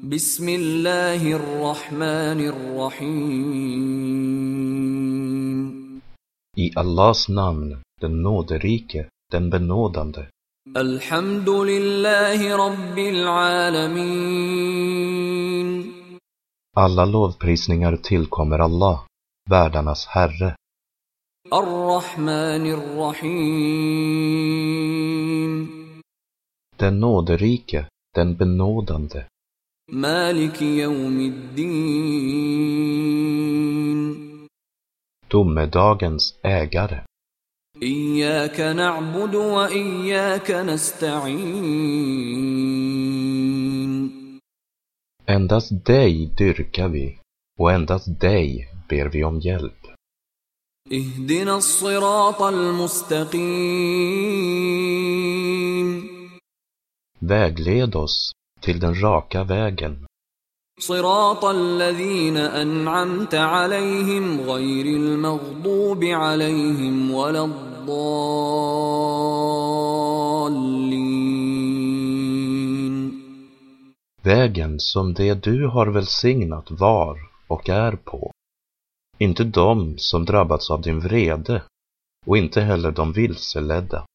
بسم الله الرحمن الرحيم I Allahs namn, den nåderike, den benådande. الحمد لله رب العالمين Alla lovprisningar tillkommer Allah, världarnas Herre. الرحمن الرحيم Den nåderike, den benådande. مالك يوم الدين Domedagens ägare. إياك نعبد وإياك نستعين Endast dig dyrkar vi och endast dig ber vi om hjälp. اهدنا الصراط المستقيم Vägled oss till den raka vägen, صراط الذين أنعمت عليهم غير المغضوب عليهم ولا الضالين vägen som det du har välsignat var och är på. Inte de som drabbats av din vrede och inte heller de vilseledda.